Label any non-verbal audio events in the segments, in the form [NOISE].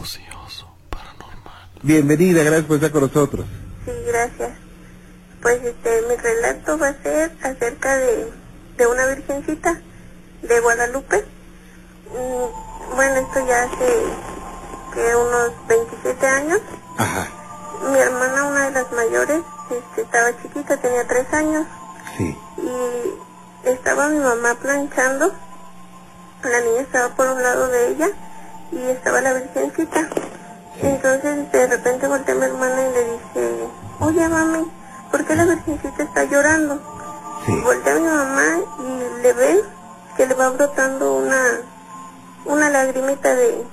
Paranormal. Bienvenida, gracias por estar con nosotros. Sí, gracias. Pues este, mi relato va a ser acerca de, de una virgencita de Guadalupe. Mm, bueno, esto ya hace que unos 27 años. Ajá, Mi hermana, una de las mayores, este, estaba chiquita, tenía 3 años. sí. y estaba mi mamá planchando. La niña estaba por un lado de ella y estaba la virgencita. Entonces de repente volteé a mi hermana y le dije, oye mami, ¿por qué la virgencita está llorando? Sí. Volteé a mi mamá y le ve que le va brotando una, una lagrimita de,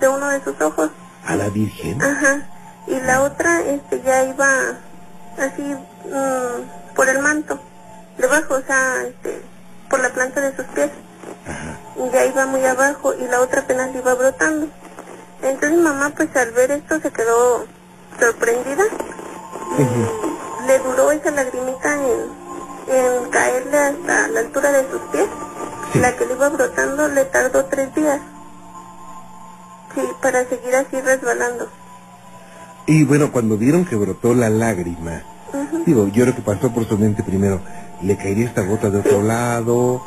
de uno de sus ojos. A la Virgen. Ajá. Y la otra este ya iba así mm, por el manto, debajo, o sea, este, por la planta de sus pies. Ajá. Y ya iba muy abajo y la otra apenas iba brotando. Entonces mamá pues al ver esto se quedó sorprendida y le duró esa lagrimita en, en caerle hasta la altura de sus pies. Sí. La que le iba brotando le tardó tres días. Sí, para seguir así resbalando. Y bueno, cuando vieron que brotó la lágrima, digo, yo creo que pasó por su mente primero, ¿le caería esta gota de otro lado?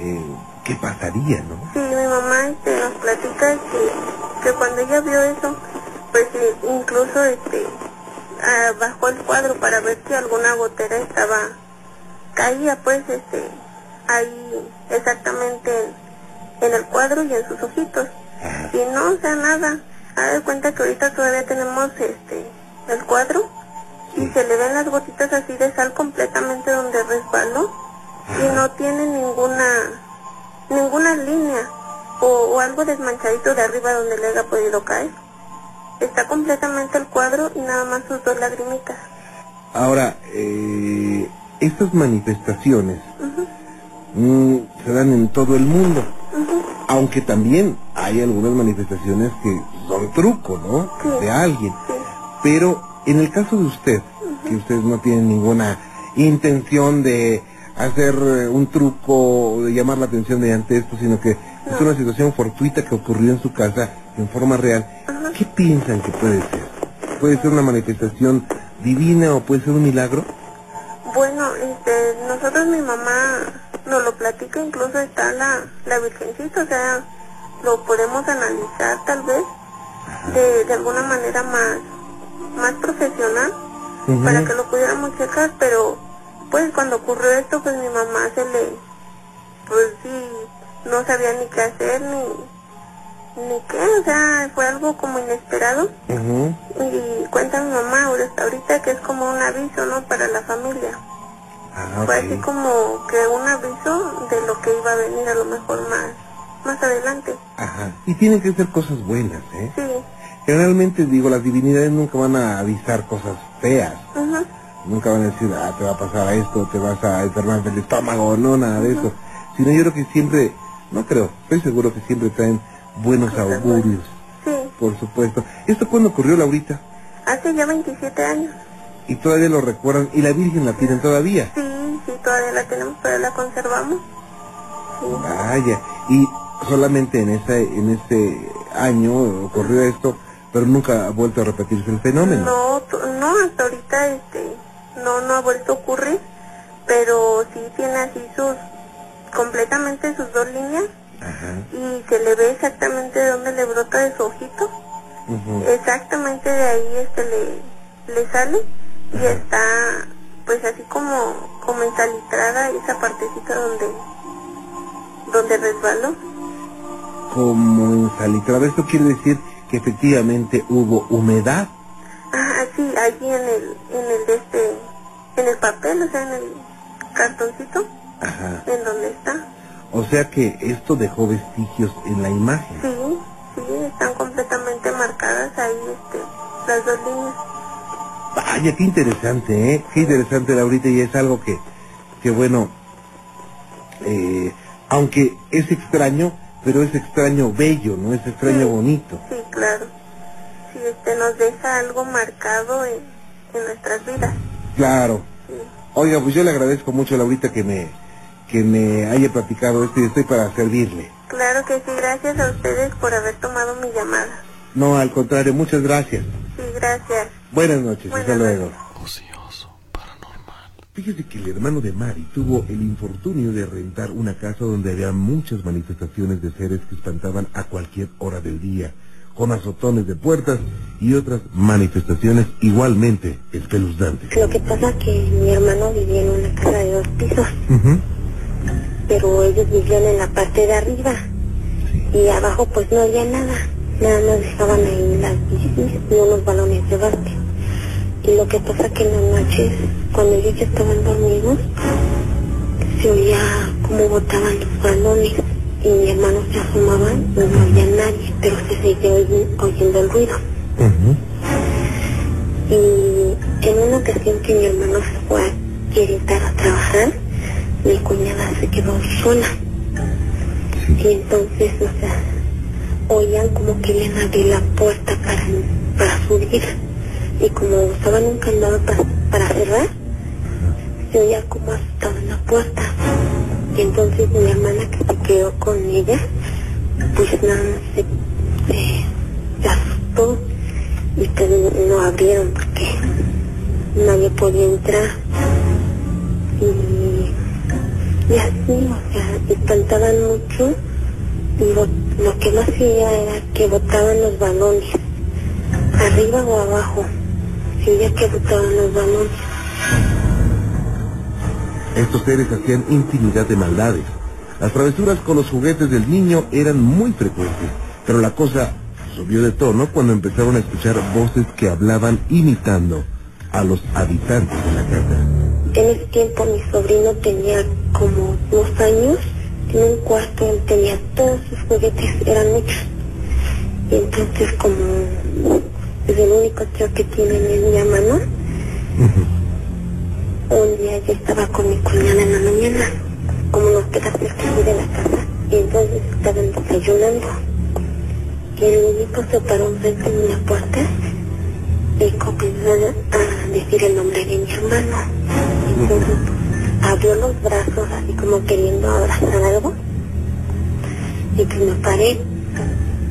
Eh, ¿Qué pasaría, no? Sí, mi mamá este, nos platica que, que cuando ella vio eso, pues incluso este, ah, bajó el cuadro para ver si alguna gotera estaba, caía pues este, ahí exactamente en, en el cuadro y en sus ojitos. Ajá. Y no, o sea, nada. Haz de cuenta que ahorita todavía tenemos este, el cuadro y Sí. se le ven las gotitas así de sal completamente donde resbaló y no tiene ninguna ninguna línea o, o algo desmanchadito de arriba donde le haya podido caer. Está completamente el cuadro y nada más sus dos lagrimitas. Ahora, eh, estas manifestaciones mm, se dan en todo el mundo, aunque también hay algunas manifestaciones que son truco, ¿no? Sí. De alguien. Sí, Pero en el caso de usted, que usted no tiene ninguna intención de hacer eh, un truco o de llamar la atención mediante esto, sino que es una situación fortuita que ocurrió en su casa en forma real, Ajá. ¿qué piensan que puede ser? ¿Puede ser una manifestación divina o puede ser un milagro? Bueno, este, nosotros mi mamá nos lo platica, incluso está la, la virgencita, o sea, lo podemos analizar tal vez de, de alguna manera más, más profesional para que lo pudiéramos checar, pero pues cuando ocurrió esto, pues mi mamá se le, pues sí, no sabía ni qué hacer, ni, ni qué, o sea, fue algo como inesperado. Ujú. Y cuenta mi mamá ahorita, ahorita que es como un aviso, ¿no? Para la familia. Ah, Fue así como que un aviso de lo que iba a venir a lo mejor más, más adelante. Ajá. Y tienen que ser cosas buenas, ¿eh? Sí. Generalmente, digo, las divinidades nunca van a avisar cosas feas. Ujú. Nunca van a decir, ah, te va a pasar a esto, te vas a enfermar del estómago, no, nada de eso. Sino yo creo que siempre, no creo, estoy seguro que siempre traen buenos Cosas augurios, Sí. por supuesto. ¿Esto cuándo ocurrió, Laurita? Hace ya 27 años. Y todavía lo recuerdan, y la Virgen la tienen todavía. Sí, sí, todavía la tenemos, todavía la conservamos. Sí. Vaya, y solamente en ese, en ese año ocurrió esto, pero nunca ha vuelto a repetirse el fenómeno. No, no, hasta ahorita este, no, no ha vuelto a ocurrir, pero sí tiene así sus, completamente sus dos líneas Ajá. y se le ve exactamente de dónde le brota de su ojito. Exactamente de ahí este le, le sale y Ajá. está pues así como, como ensalitrada esa partecita donde, donde resbaló. Como ensalitrado, esto quiere decir que efectivamente hubo humedad. Ah, sí, allí en el, en el de este, en el papel, o sea, en el cartoncito, Ajá. en donde está. O sea que esto dejó vestigios en la imagen. Sí, sí, están completamente marcadas ahí, este, las dos líneas. Vaya, qué interesante, ¿eh? Qué interesante, Laurita, y es algo que, que bueno, eh, aunque es extraño, pero es extraño bello, ¿no? Es extraño Sí. bonito. Sí, claro. Sí, este, nos deja algo marcado en, en nuestras vidas. Claro. Oiga, pues yo le agradezco mucho, Laurita, que me, que me haya platicado esto y estoy para servirle. Claro que sí, gracias a ustedes por haber tomado mi llamada. No, al contrario, muchas gracias. Sí, gracias. Buenas noches, Buenas hasta luego. Ocioso, paranormal. Fíjese que el hermano de Mari tuvo el infortunio de rentar una casa donde había muchas manifestaciones de seres que espantaban a cualquier hora del día, con azotones de puertas y otras manifestaciones igualmente espeluznantes. Lo que pasa es que mi hermano vivía en una casa de dos pisos, pero ellos vivían en la parte de arriba. Y abajo pues no había nada, nada más dejaban ahí las bicis y unos balones de básquet. Y lo que pasa que en las noches, cuando ellos estaban dormidos, se oía como botaban los balones y mi hermano se asomaba y no había nadie, pero se seguía oy- oyendo el ruido. Y en una ocasión que mi hermano se fue a Querétaro a trabajar, mi cuñada se quedó sola. Y entonces, o sea, oían como querían abrir la puerta para, para subir. Y como usaban un candado para, para cerrar, se oía como asustaban la puerta. Y entonces mi hermana que se quedó con ella, pues nada se, asustó y pues no abrieron porque nadie podía entrar y, y así, o sea, espantaban mucho y lo, que más hacía era que botaban los balones, arriba o abajo, se que botaban los balones. Estos seres hacían infinidad de maldades. Las travesuras con los juguetes del niño eran muy frecuentes, pero la cosa subió de tono cuando empezaron a escuchar voces que hablaban imitando a los habitantes de la casa. En ese tiempo mi sobrino tenía como dos años, en un cuarto él tenía todos sus juguetes, eran muchos. Y entonces como es el único tío que tiene en mi mano, un día yo estaba con mi cuñada en la mañana, como nos queda cerca de la casa, y entonces estaban desayunando. Y el único se paró enfrente de una puerta y comenzó a decir el nombre de mi hermano. Entonces abrió los brazos así como queriendo abrazar algo. Y pues me paré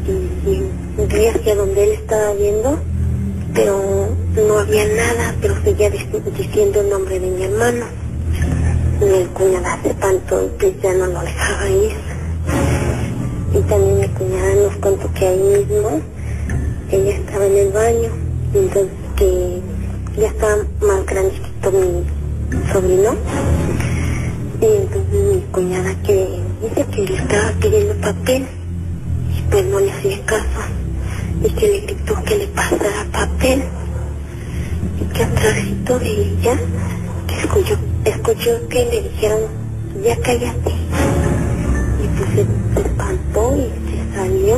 y, y vi hacia donde él estaba viendo, pero no había nada, pero seguía dic- diciendo el nombre de mi hermano. Mi cuñada espantó y pues ya no lo dejaba ir. Y también mi cuñada nos contó que ahí mismo ella estaba en el baño, entonces que ya estaba más grandecito mi sobrino. Y entonces mi cuñada que dice que le estaba pidiendo papel, y pues no le hacía caso, y que le gritó que le pasara papel, atrásito de ella, que escuchó, escuchó que le dijeron, ya cállate. Y pues se, se espantó y se salió,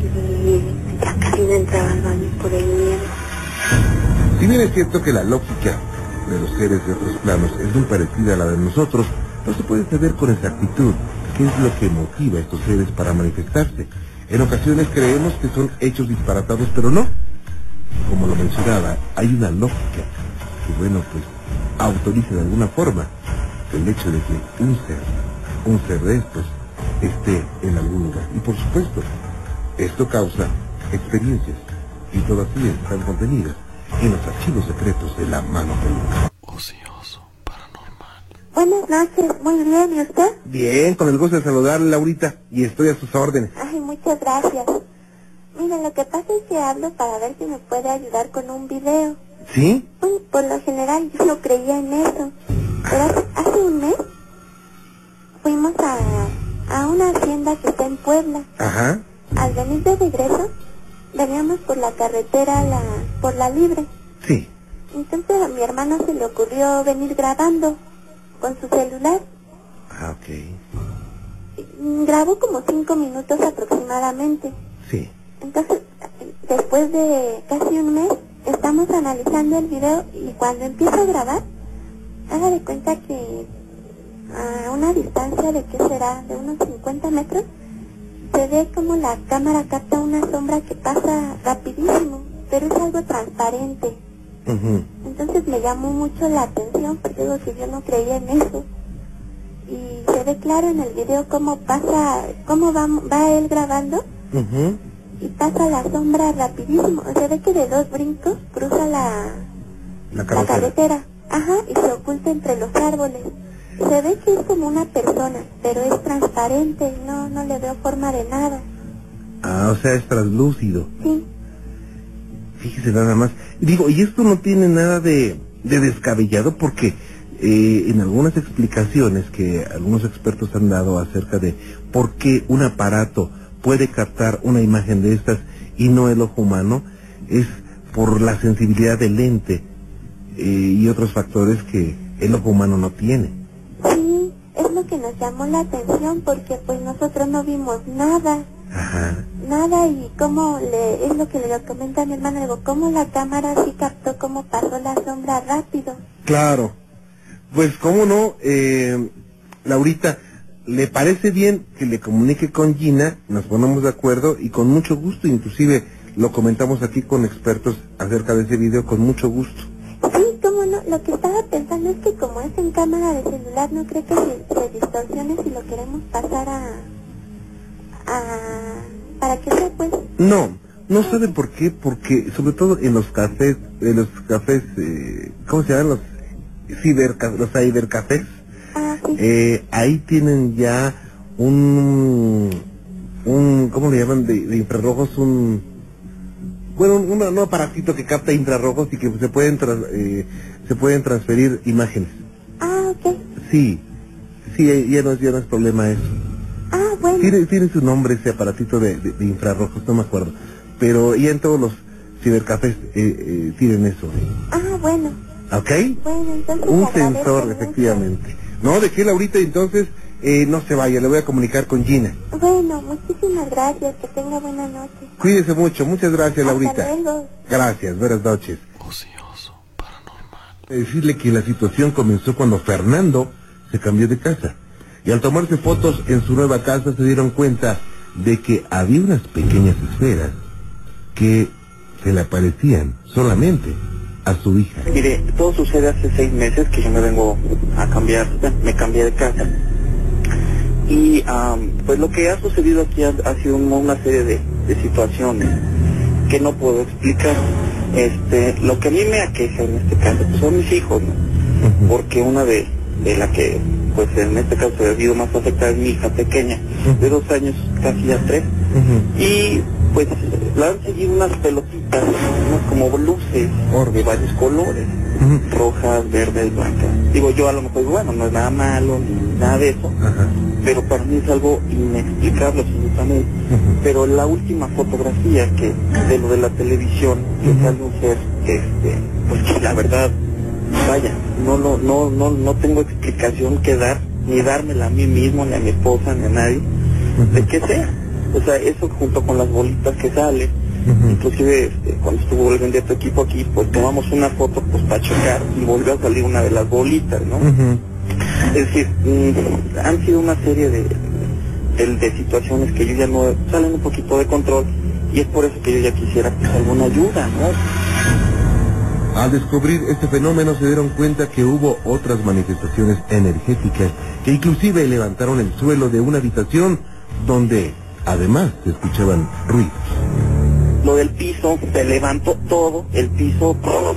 y ya casi no entraba al baño por el miedo. Si bien es cierto que la lógica de los seres de otros planos es muy parecida a la de nosotros, no se puede saber con exactitud qué es lo que motiva a estos seres para manifestarse. En ocasiones creemos que son hechos disparatados, pero no. Como lo mencionaba, hay una lógica que, bueno, pues autoriza de alguna forma el hecho de que un ser, un ser de estos, esté en algún lugar. Y por supuesto, esto causa experiencias y todas ellas están contenidas en los archivos secretos de la mano peluda. Ocioso, paranormal. Buenas noches, muy bien, ¿y usted? Bien, con el gusto de saludarle, Laurita, y estoy a sus órdenes. Ay, muchas gracias. Mira, lo que pasa es que hablo para ver si me puede ayudar con un video. ¿Sí? Uy, por lo general yo no creía en eso. Pero hace, hace un mes fuimos a, a una hacienda que está en Puebla. Ajá. Al venir de regreso, veníamos por la carretera la, por la libre. Sí. Entonces a mi hermano se le ocurrió venir grabando con su celular. Ah, ok. Grabó como cinco minutos aproximadamente. Entonces, después de casi un mes, estamos analizando el video y cuando empiezo a grabar, haga de cuenta que a una distancia de qué será, de unos 50 metros, se ve como la cámara capta una sombra que pasa rapidísimo, pero es algo transparente. Ujú. Entonces me llamó mucho la atención porque digo que yo no creía en eso. Y se ve claro en el video cómo pasa, cómo va, va él grabando Ujú. Y pasa la sombra rapidísimo. Se ve que de dos brincos cruza la, La la carretera. Ajá, y se oculta entre los árboles. Se ve que es como una persona, pero es transparente, no, no le veo forma de nada. Ah, o sea, es translúcido. Sí, Fíjese nada más. Digo, y esto no tiene nada de, de descabellado porque eh, en algunas explicaciones que algunos expertos han dado acerca de por qué un aparato puede captar una imagen de estas y no el ojo humano, es por la sensibilidad del lente eh, y otros factores que el ojo humano no tiene. sí, es lo que nos llamó la atención porque pues nosotros no vimos nada. Ajá. Nada y cómo le, es lo que le comenta a mi hermano, digo, cómo la cámara sí captó cómo pasó la sombra rápido. Claro. Pues cómo no, eh, Laurita, ¿le parece bien que le comunique con Gina? Nos ponemos de acuerdo y con mucho gusto, inclusive lo comentamos aquí con expertos acerca de ese video con mucho gusto. Sí, cómo no, lo que estaba pensando es que como es en cámara de celular, no creo que se, se distorsione si lo queremos pasar a, a, para que sea pues, No, no sabe por qué, porque sobre todo en los cafés, en los cafés, eh, ¿cómo se llaman? Los ciberca, los cibercafés. Eh, ahí tienen ya un, un ¿cómo le llaman? De, de infrarrojos, un, bueno, un, un aparatito que capta infrarrojos y que se pueden, tras- eh, se pueden transferir imágenes. ah, ok, Sí, sí, ya no, es- ya no es problema eso. ah, bueno, Tiene, tiene su nombre ese aparatito de, de- de infrarrojos, no me acuerdo. Pero ya en todos los cibercafés eh, eh, tienen eso. ah, bueno, ¿Ok? bueno, entonces Un sensor, efectivamente. No, de que Laurita, entonces eh, no se vaya, le voy a comunicar con Gina. Bueno, muchísimas gracias, que tenga buena noche. Cuídese mucho, muchas gracias, Laurita. Hasta luego. Gracias, buenas noches. Ocioso, paranormal. Decirle que la situación comenzó cuando Fernando se cambió de casa. Y al tomarse fotos en su nueva casa se dieron cuenta de que había unas pequeñas esferas que se le aparecían solamente a su hija. Mire, todo sucede hace seis meses que yo me vengo a cambiar, me cambié de casa. Y am, pues lo que ha sucedido aquí ha, ha sido un- una serie de, de situaciones que no puedo explicar. Este, lo que a mí me aqueja en este caso pues, son mis hijos, ¿no? Porque una de, de la que, pues en este caso ha habido más afectada es mi hija pequeña, de dos años, casi ya tres. Y pues la han seguido unas pelotitas, unas como luces de varios colores, rojas, verdes, blancas. Digo yo a lo mejor, bueno, no es nada malo ni nada de eso, pero para mí es algo inexplicable absolutamente. Pero la última fotografía que de lo de la televisión, que sale un ser, este, pues que la verdad, vaya, no, lo no, no, no tengo explicación que dar, ni dármela a mí mismo, ni a mi esposa, ni a nadie, de que sea. O sea, eso junto con las bolitas que salen, inclusive este, cuando estuvo el de tu equipo aquí, pues tomamos una foto pues para checar y volvió a salir una de las bolitas, ¿no? Es decir, mm, han sido una serie de, de, de situaciones que yo ya no salen un poquito de control y es por eso que yo ya quisiera pues alguna ayuda, ¿no? Al descubrir este fenómeno se dieron cuenta que hubo otras manifestaciones energéticas que inclusive levantaron el suelo de una habitación donde además se escuchaban ruidos. Lo del piso, se levantó todo, el piso, todo,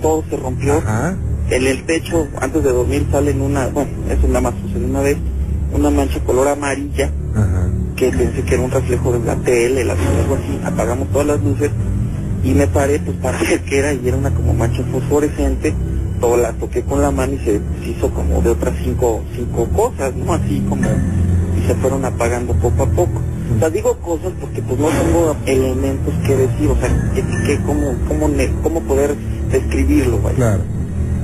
todo, se- rompió. Ajá. En el techo, antes de dormir, salen una, bueno, eso nada más sucedió una vez, una mancha color amarilla, Ajá. que pensé que era un reflejo de la tele, la algo así, apagamos todas las luces y me paré pues para ver qué era y era una como mancha fosforescente, todo la toqué con la mano y se hizo como de otras cinco, cinco cosas, ¿no? Así como, y se fueron apagando poco a poco. O sea, digo cosas porque pues no tengo elementos que decir, o sea, que, que cómo, cómo, cómo poder describirlo, vaya. Claro.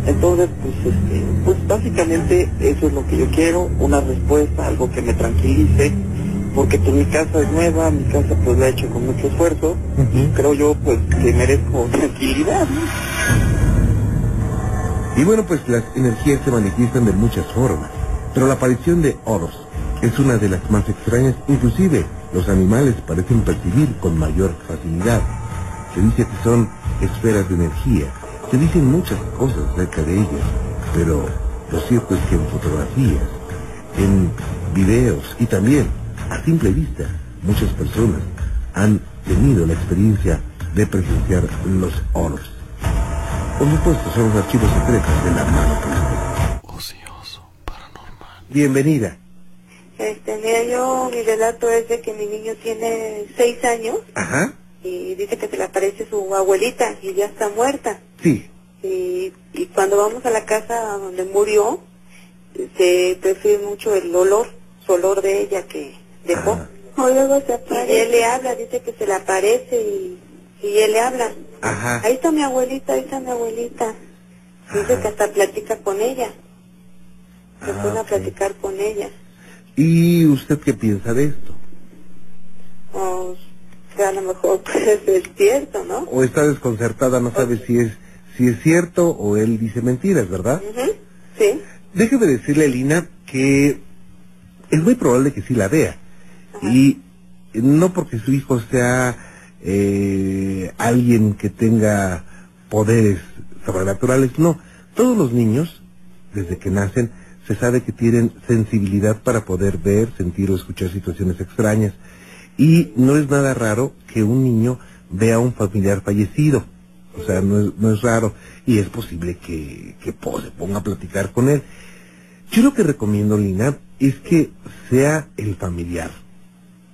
Entonces, pues, este, pues básicamente eso es lo que yo quiero, una respuesta, algo que me tranquilice, porque pues mi casa es nueva, mi casa pues la he hecho con mucho esfuerzo, y Ujú. creo yo pues que merezco [LAUGHS] tranquilidad, ¿no? Y bueno, pues las energías se manifiestan de muchas formas, pero la aparición de oros es una de las más extrañas, inclusive los animales parecen percibir con mayor facilidad. Se dice que son esferas de energía, se dicen muchas cosas acerca de ellas, pero lo cierto es que en fotografías, en videos y también a simple vista, muchas personas han tenido la experiencia de presenciar los oros. Por supuesto, son los archivos secretos de la mano. Ocioso, paranormal. Bienvenida. Este, mira, yo, mi relato es de que mi niño tiene seis años Ajá. y dice que se le aparece su abuelita y ya está muerta. Sí. Y, y cuando vamos a la casa donde murió, se percibe mucho el olor, su olor de ella que dejó. Ajá. O luego se aparece. Y él le habla, dice que se le aparece y, y él le habla. Ajá. Ahí está mi abuelita, ahí está mi abuelita. Dice Ajá. que hasta platica con ella. Se Ah, pone a platicar con ella. ¿Y usted qué piensa de esto? O sea, a lo mejor [LAUGHS] puede ser cierto, ¿no? ¿O está desconcertada, no sabe si es, si es cierto o él dice mentiras, verdad? Ujú, Sí. Déjeme decirle, Lina, que es muy probable que sí la vea. Y no porque su hijo sea eh, alguien que tenga poderes sobrenaturales, no. Todos los niños, desde que nacen, se sabe que tienen sensibilidad para poder ver, sentir o escuchar situaciones extrañas. Y no es nada raro que un niño vea a un familiar fallecido. O sea, no es, no es raro. Y es posible que, que po- se ponga a platicar con él. Yo lo que recomiendo, Lina, es que sea el familiar.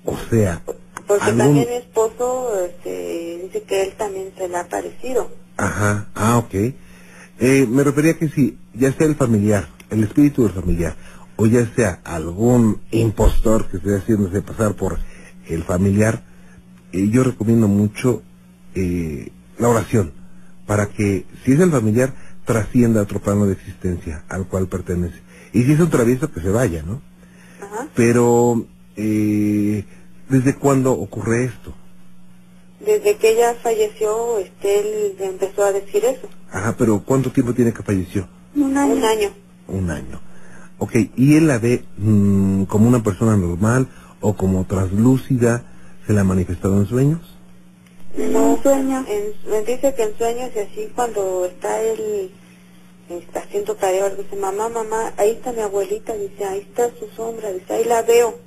O sea, Porque algún... también mi esposo este, dice que él también se le ha parecido. Ajá, ah, ok. Eh, me refería que si ya sea el familiar, el espíritu del familiar, o ya sea algún impostor que esté haciéndose pasar por el familiar, eh, yo recomiendo mucho eh, la oración, para que si es el familiar, trascienda a otro plano de existencia al cual pertenece. Y si es un travieso, que se vaya, ¿no? Ajá. Pero, eh, ¿desde cuándo ocurre esto? Desde que ella falleció, este, él empezó a decir eso. Ajá, pero ¿cuánto tiempo tiene que falleció? Un año. Un año. Un año. Ok, ¿y él la ve mm, como una persona normal o como translúcida? ¿Se la ha manifestado en sueños? No, sueño. En, me dice que en sueños y así cuando está él está haciendo tarea, dice, mamá, mamá, ahí está mi abuelita, dice, ahí está su sombra, dice, ahí la veo.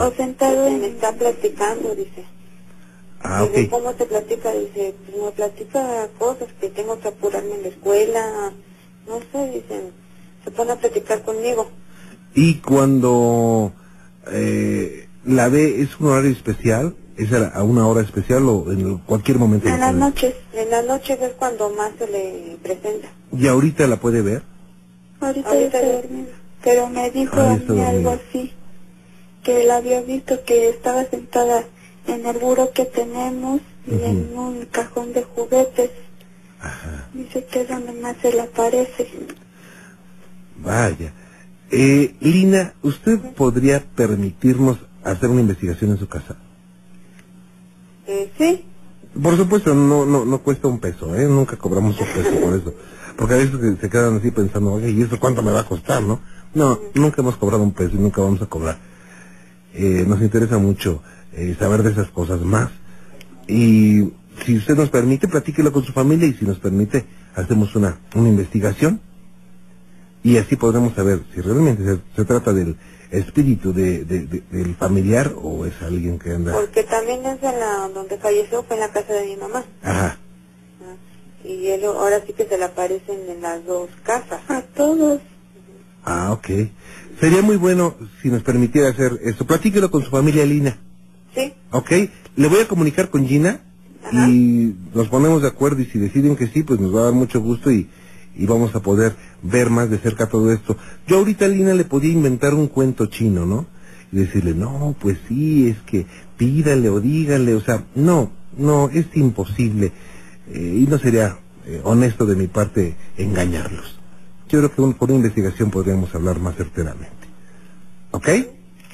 O sentado y me está platicando, dice. Ah, Dice. ¿Cómo te platica? Dice, pues me platica cosas que tengo que apurarme en la escuela, no sé, dice, se pone a platicar conmigo. ¿Y cuando eh, la ve, es un horario especial? ¿Es a una hora especial o en cualquier momento? la En las noches, en las noches es cuando más se le presenta. ¿Y ahorita la puede ver? Ahorita, está dormida. pero me dijo Ah, a mí algo así, que él había visto que estaba sentada en el buro que tenemos y en un cajón de juguetes. Ajá, Dice que es donde más se le aparece. Vaya. Eh, Lina, ¿usted podría permitirnos hacer una investigación en su casa? Eh, sí, Por supuesto, no, no, no cuesta un peso, ¿eh? Nunca cobramos un peso por eso. Porque a veces se- se quedan así pensando, oye, ¿y eso cuánto me va a costar, no? No, nunca hemos cobrado un peso y nunca vamos a cobrar. Eh, nos interesa mucho eh, saber de esas cosas más. Y si usted nos permite, platíquelo con su familia y si nos permite, hacemos una, una investigación. Y así podremos saber si realmente se, se trata del espíritu de, de- de- del familiar o es alguien que anda... porque también es en la donde falleció, fue en la casa de mi mamá. Ajá. Ah, Y él ahora sí que se le aparecen en las dos casas. A todos. Ah, ok. Sería muy bueno si nos permitiera hacer esto. Platíquelo con su familia, Lina. Sí, ¿Ok? Le voy a comunicar con Gina Ajá. y nos ponemos de acuerdo y si deciden que sí, pues nos va a dar mucho gusto y, y vamos a poder ver más de cerca todo esto. Yo ahorita a Lina le podía inventar un cuento chino, ¿no? Y decirle, no, pues sí, es que pídale o dígale, o sea, no, no, es imposible. Eh, y no sería eh, honesto de mi parte engañarlos. Yo creo que un- con una investigación podríamos hablar más certeramente. ¿Ok?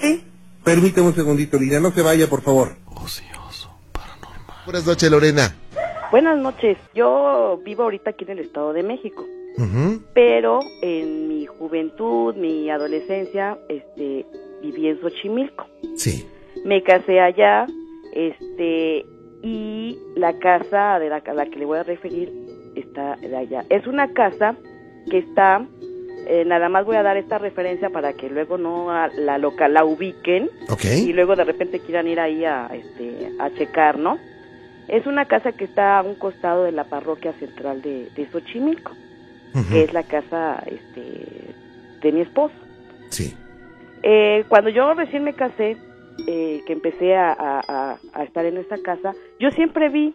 sí. Permítame un segundito, Lina, no se vaya, por favor. Ocioso, paranormal. Buenas noches, Lorena. Buenas noches. Yo vivo ahorita aquí en el Estado de México, pero en mi juventud, mi adolescencia, este, viví en Xochimilco. Sí. Me casé allá, este, y la casa de la, a la que le voy a referir está de allá. Es una casa que está, eh, nada más voy a dar esta referencia para que luego no a- la loca la ubiquen Ok. y luego de repente quieran ir ahí a este a checar, ¿no? Es una casa que está a un costado de la parroquia central de, de Xochimilco, que es la casa este, de mi esposo. Sí. Eh, cuando yo recién me casé, eh, que empecé a, a- a- a estar en esta casa, yo siempre vi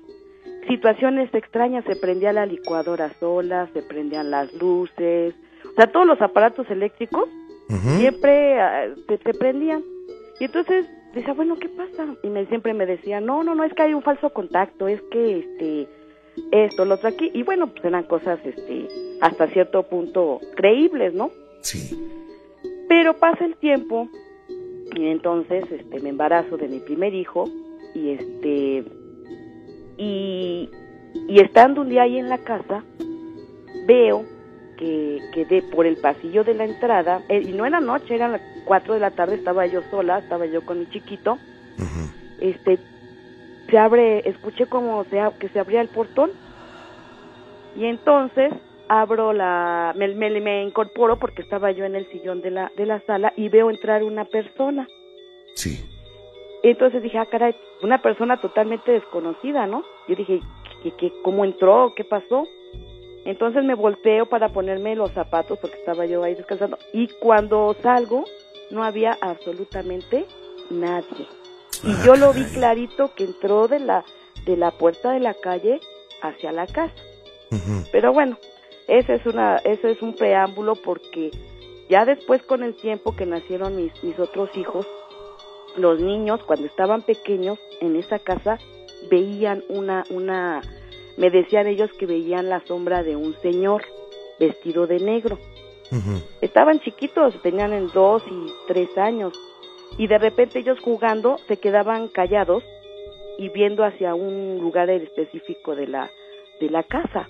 situaciones extrañas, se prendía la licuadora sola, se prendían las luces, o sea, todos los aparatos eléctricos siempre ah, se, se prendían. Y entonces decía, bueno, ¿qué pasa? Y me, siempre me decía, no, no, no, es que hay un falso contacto, es que este esto, lo otro aquí. Y bueno, pues eran cosas este hasta cierto punto creíbles, ¿no? Sí. Pero pasa el tiempo y entonces este me embarazo de mi primer hijo y este y, y estando un día ahí en la casa veo que, que de por el pasillo de la entrada. Eh, y no era noche eran las 4 de la tarde estaba yo sola estaba yo con mi chiquito. Este se abre escuché como se que se abría el portón. Y entonces abro la me, me, me incorporo porque estaba yo en el sillón de la de la sala y veo entrar una persona. Sí. entonces dije ah caray una persona totalmente desconocida no yo dije ¿qué, qué, cómo entró qué pasó entonces me volteo para ponerme los zapatos porque estaba yo ahí descansando. Y cuando salgo no había absolutamente nadie. Y Ah, yo lo vi clarito que entró de la de la puerta de la calle hacia la casa. Pero bueno ese es una ese es un preámbulo porque ya después con el tiempo que nacieron mis mis otros hijos los niños cuando estaban pequeños en esa casa veían una una me decían ellos que veían la sombra de un señor vestido de negro estaban chiquitos, tenían en dos y tres años, y de repente ellos jugando se quedaban callados y viendo hacia un lugar específico de la de la casa.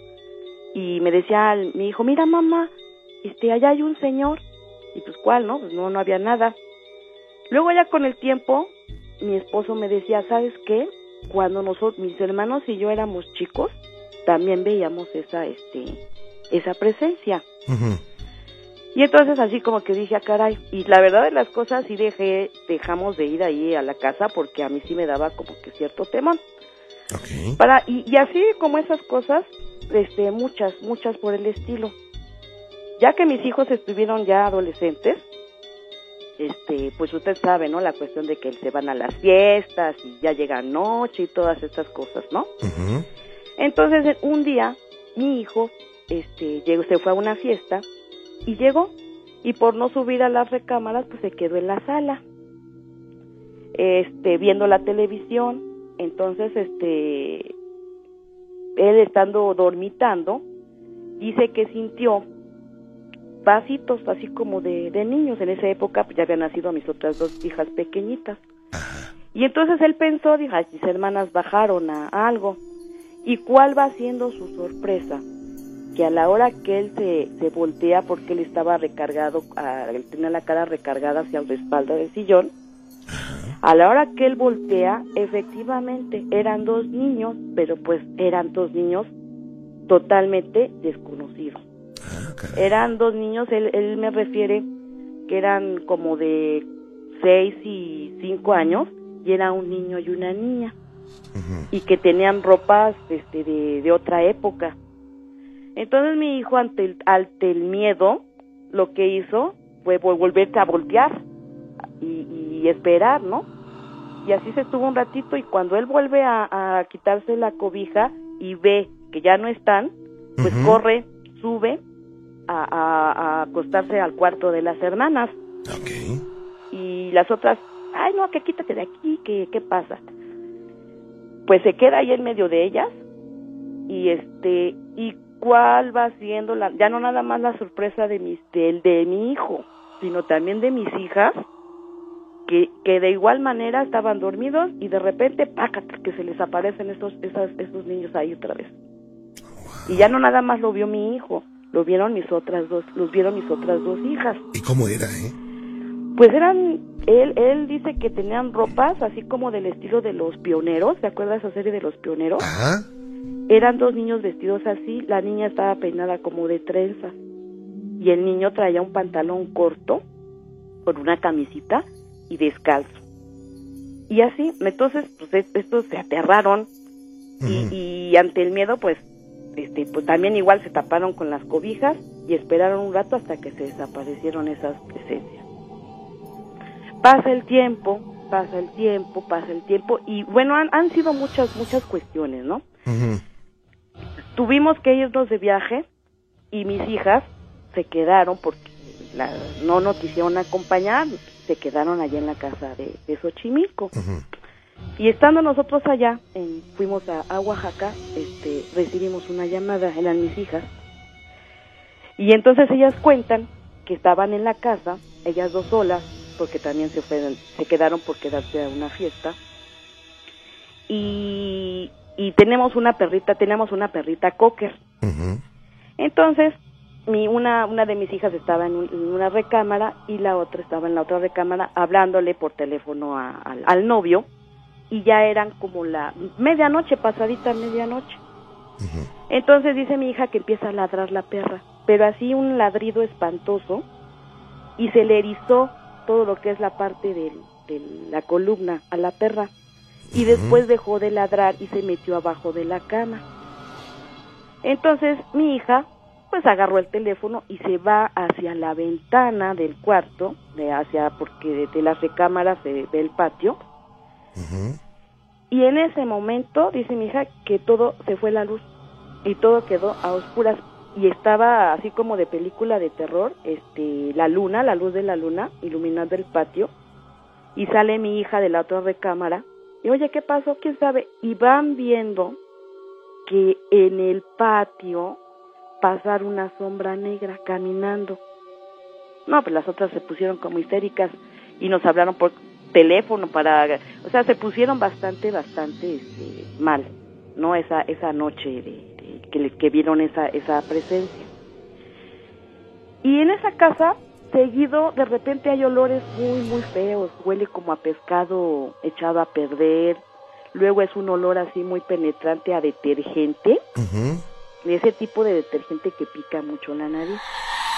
Y me decía mi hijo, mira mamá, este allá hay un señor. Y pues cuál, ¿no? Pues no, no había nada. Luego ya con el tiempo, mi esposo me decía, ¿sabes qué? Cuando nosotros, mis hermanos y yo éramos chicos, también veíamos esa, este, esa presencia. Y entonces así como que dije, ah, caray, y la verdad de las cosas sí dejé, dejamos de ir ahí a la casa porque a mí sí me daba como que cierto temor. Para, y, y así como esas cosas, este, muchas, muchas por el estilo. Ya que mis hijos estuvieron ya adolescentes, este, pues usted sabe, ¿no? La cuestión de que se van a las fiestas y ya llega noche y todas estas cosas, ¿no? Entonces, un día, mi hijo, este, llegó, se fue a una fiesta y llegó y por no subir a las recámaras, pues se quedó en la sala, este, viendo la televisión. Entonces, este, él estando dormitando, dice que sintió pasitos así como de, de niños. En esa época pues, ya habían nacido mis otras dos hijas pequeñitas. Y entonces él pensó, dijo, "Ay, mis hermanas bajaron a algo. ¿Y cuál va siendo su sorpresa? Que a la hora que él se, se voltea, porque él estaba recargado, ah, él tenía la cara recargada hacia el respaldo del sillón, a la hora que él voltea, efectivamente eran dos niños, pero pues eran dos niños totalmente desconocidos. Eran dos niños, él, él me refiere que eran como de seis y cinco años, y era un niño y una niña y que tenían ropas este, de, de otra época. Entonces mi hijo ante el, ante el miedo lo que hizo fue vol- volverse a voltear y, y esperar, ¿no? Y así se estuvo un ratito y cuando él vuelve a, a quitarse la cobija y ve que ya no están, pues corre, sube a, a- acostarse al cuarto de las hermanas y las otras, ay no, que quítate de aquí, que qué pasa. Pues se queda ahí en medio de ellas y este y cuál va siendo la ya no nada más la sorpresa de mis del de mi hijo, sino también de mis hijas que, que de igual manera estaban dormidos y de repente pácate que se les aparecen esos esas, esos niños ahí otra vez. Y ya no nada más lo vio mi hijo, lo vieron mis otras dos, los vieron mis otras dos hijas. ¿Y cómo era, eh? Pues eran, él, él dice que tenían ropas así como del estilo de los pioneros, ¿se acuerda de esa serie de los pioneros? Ajá. Eran dos niños vestidos así, la niña estaba peinada como de trenza y el niño traía un pantalón corto con una camisita y descalzo. Y así, entonces, pues es- estos se aterraron y ante el miedo, pues, este, pues también igual se taparon con las cobijas y esperaron un rato hasta que se desaparecieron esas presencias. Pasa el tiempo, pasa el tiempo, pasa el tiempo y bueno, han, han sido muchas, muchas cuestiones, ¿no? Tuvimos que irnos de viaje y mis hijas se quedaron porque la- no nos quisieron acompañar, se quedaron allá en la casa de, de Xochimilco. Y estando nosotros allá, en- fuimos a, a Oaxaca, este, recibimos una llamada, eran mis hijas, y entonces ellas cuentan que estaban en la casa, ellas dos solas, porque también se fueron, se quedaron por quedarse a una fiesta, y, y tenemos una perrita, tenemos una perrita cocker. Entonces, mi, una, una de mis hijas estaba en, un- en una recámara y la otra estaba en la otra recámara hablándole por teléfono a- al, al novio y ya eran como la medianoche, pasadita medianoche. Ujú. Entonces dice mi hija que empieza a ladrar la perra, pero así un ladrido espantoso y se le erizó todo lo que es la parte del- de la columna a la perra y después dejó de ladrar y se metió abajo de la cama. Entonces mi hija pues agarró el teléfono y se va hacia la ventana del cuarto, de hacia porque de, de las recámaras se ve el patio Y en ese momento dice mi hija que todo se fue la luz y todo quedó a oscuras y estaba así como de película de terror, este la luna, la luz de la luna iluminando el patio y sale mi hija de la otra recámara y oye, ¿qué pasó? ¿Quién sabe? Y van viendo que en el patio pasar una sombra negra caminando. No, pues las otras se pusieron como histéricas y nos hablaron por teléfono para, o sea, se pusieron bastante, bastante este, mal, ¿no? Esa esa noche de, de- que, le- que vieron esa esa presencia. Y en esa casa, seguido, de repente hay olores muy, muy feos, huele como a pescado echado a perder, luego es un olor así muy penetrante a detergente, de ese tipo de detergente que pica mucho la nariz.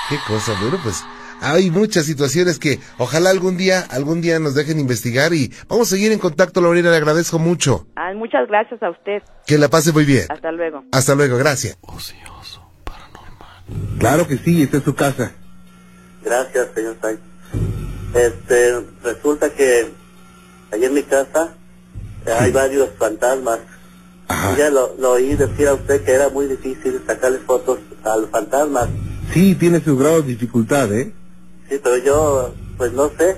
Qué cosa, bueno, pues hay muchas situaciones que ojalá algún día, algún día nos dejen investigar y vamos a seguir en contacto, Lorena, le agradezco mucho. Ah, muchas gracias a usted. Que la pase muy bien. Hasta luego. Hasta luego, gracias. Ocioso, paranormal. Claro que sí, esta es su casa. Gracias, señor Sainz. Este, resulta que allí en mi casa hay varios fantasmas. Ajá. Ya lo, lo oí decir a usted que era muy difícil sacarle fotos a los fantasmas. Sí, tiene su grado de dificultad, ¿eh? Sí, pero yo, pues no sé,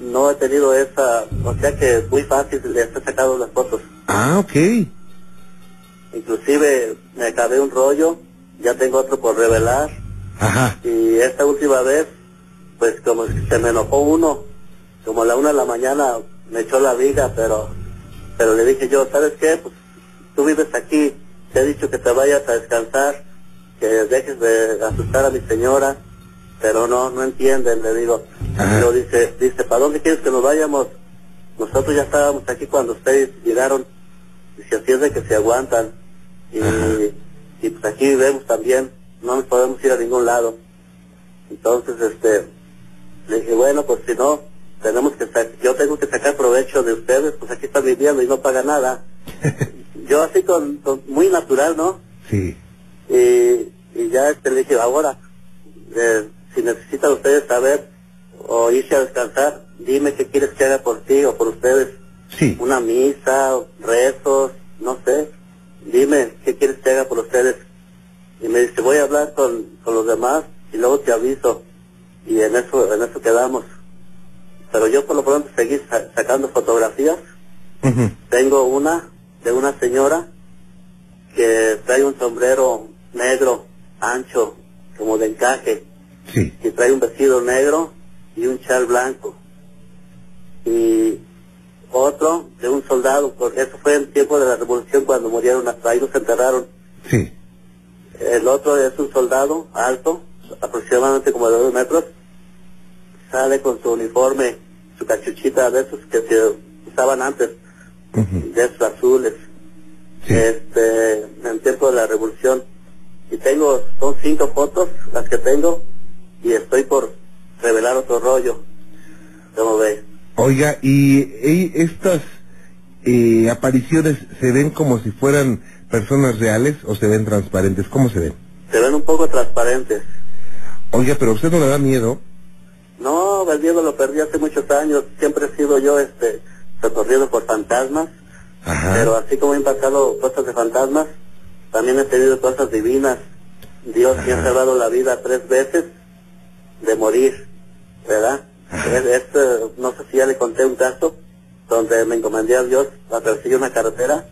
no he tenido esa, o sea que es muy fácil le he sacado las fotos. Ah, ok. Inclusive me acabé un rollo, ya tengo otro por revelar. Ajá. Y esta última vez, pues como se me enojó uno, como a la una de la mañana me echó la viga, pero pero le dije yo, ¿sabes qué? Pues tú vives aquí, te he dicho que te vayas a descansar, que dejes de asustar a mi señora, pero no, no entienden, le digo. Pero dice, dice, ¿para dónde quieres que nos vayamos? Nosotros ya estábamos aquí cuando ustedes llegaron, dice, así es de que se aguantan. Y, y pues aquí vivimos también, no nos podemos ir a ningún lado. Entonces, este, le dije, bueno, pues si no, tenemos que yo tengo que sacar provecho de ustedes, pues aquí están viviendo y no paga nada. [LAUGHS] yo así con, con- muy natural, ¿no? Sí. Y, y ya este, le dije, ahora, eh, si necesitan ustedes saber o irse a descansar, dime qué quieres que haga por ti o por ustedes. Sí. Una misa, rezos, no sé. Dime qué quieres que haga por ustedes. Y me dice, voy a hablar con, con los demás y luego te aviso. Y en eso, en eso quedamos. Pero yo por lo pronto seguí sa- sacando fotografías. Tengo una de una señora que trae un sombrero negro, ancho, como de encaje, Sí. y trae un vestido negro y un chal blanco. Y otro de un soldado, porque eso fue en tiempo de la revolución cuando murieron, ahí los enterraron. Sí. El otro es un soldado alto, aproximadamente como de dos metros, sale con su uniforme, su cachuchita de esos que se usaban antes, de esos azules, Sí. este, en tiempo de la revolución. Y tengo, son cinco fotos las que tengo, y estoy por revelar otro rollo, como ve. Oiga, ¿y, y estas eh, apariciones se ven como si fueran personas reales o se ven transparentes? ¿Cómo se ven? Se ven un poco transparentes. Oiga, pero usted no le da miedo. No, el miedo lo perdí hace muchos años. Siempre he sido yo este recorrido por fantasmas. Ajá. Pero así como he pasado cosas de fantasmas, también he tenido cosas divinas. Dios me ha salvado la vida tres veces de morir, ¿verdad? Es- es, eh, no sé si ya le conté un caso donde me encomendé a Dios, atravesé una carretera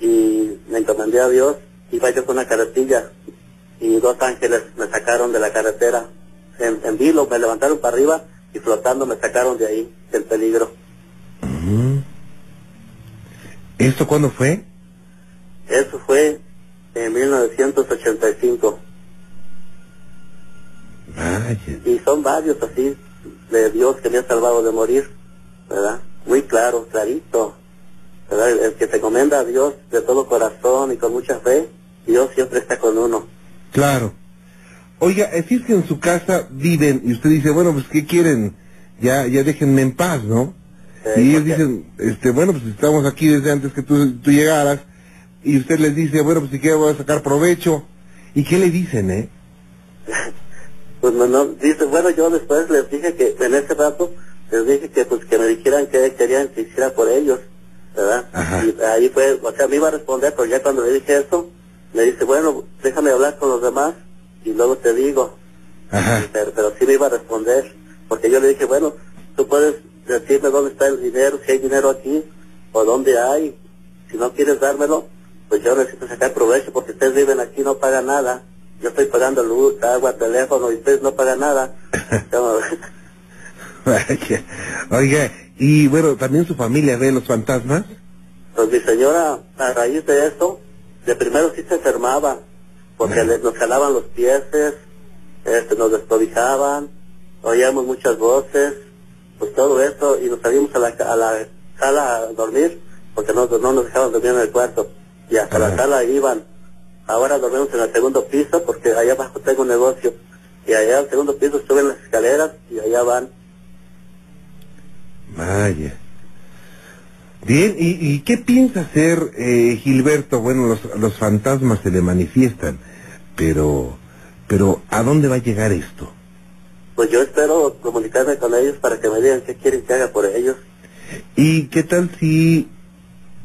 y me encomendé a Dios, iba yo con una carretilla y dos ángeles me sacaron de la carretera. En, en vilo me levantaron para arriba y flotando me sacaron de ahí, del peligro. ¿Esto cuándo fue? Eso fue en 1985. Vaya. Y son varios así de Dios que me ha salvado de morir, ¿verdad? Muy claro, clarito, ¿verdad? El, el que se encomienda a Dios de todo corazón y con mucha fe, Dios siempre está con uno. Claro. Oiga, es decir que en su casa viven y usted dice, bueno, pues ¿qué quieren? Ya, ya déjenme en paz, ¿no? Eh, y ellos dicen, este, bueno, pues estamos aquí desde antes que tú, tú llegaras y usted les dice, bueno, pues si quiero voy a sacar provecho. ¿Y qué le dicen, eh? Pues no, no, dice, bueno, yo después les dije que en ese rato, les dije que pues que me dijeran que querían que hiciera por ellos, ¿verdad? Ajá. Y ahí fue, o sea, me iba a responder, pero ya cuando le dije eso, me dice, bueno, déjame hablar con los demás y luego te digo. Ajá. Pero, pero sí me iba a responder, porque yo le dije, bueno, tú puedes decirme dónde está el dinero, si hay dinero aquí, o dónde hay. Si no quieres dármelo, pues yo necesito sacar provecho, porque ustedes viven aquí, no pagan nada. Yo estoy pagando luz, agua, teléfono, y ustedes no pagan nada. [LAUGHS] Oiga, y bueno, también su familia ve los fantasmas. Pues mi señora, a raíz de eso, de primero sí se enfermaba, porque le- nos jalaban los pies, este, nos descobijaban, oíamos muchas voces, pues todo eso, y nos salimos a la, a la sala a dormir, porque no, no nos dejaban dormir en el cuarto, y hasta la sala iban. Ahora dormimos en el segundo piso, porque allá abajo tengo un negocio, y allá al segundo piso suben las escaleras, y allá van. Vaya. Bien, ¿y, y qué piensa hacer eh, Gilberto? Bueno, los, los fantasmas se le manifiestan, pero, pero ¿a dónde va a llegar esto? Pues yo espero comunicarme con ellos para que me digan qué quieren que haga por ellos. ¿Y qué tal si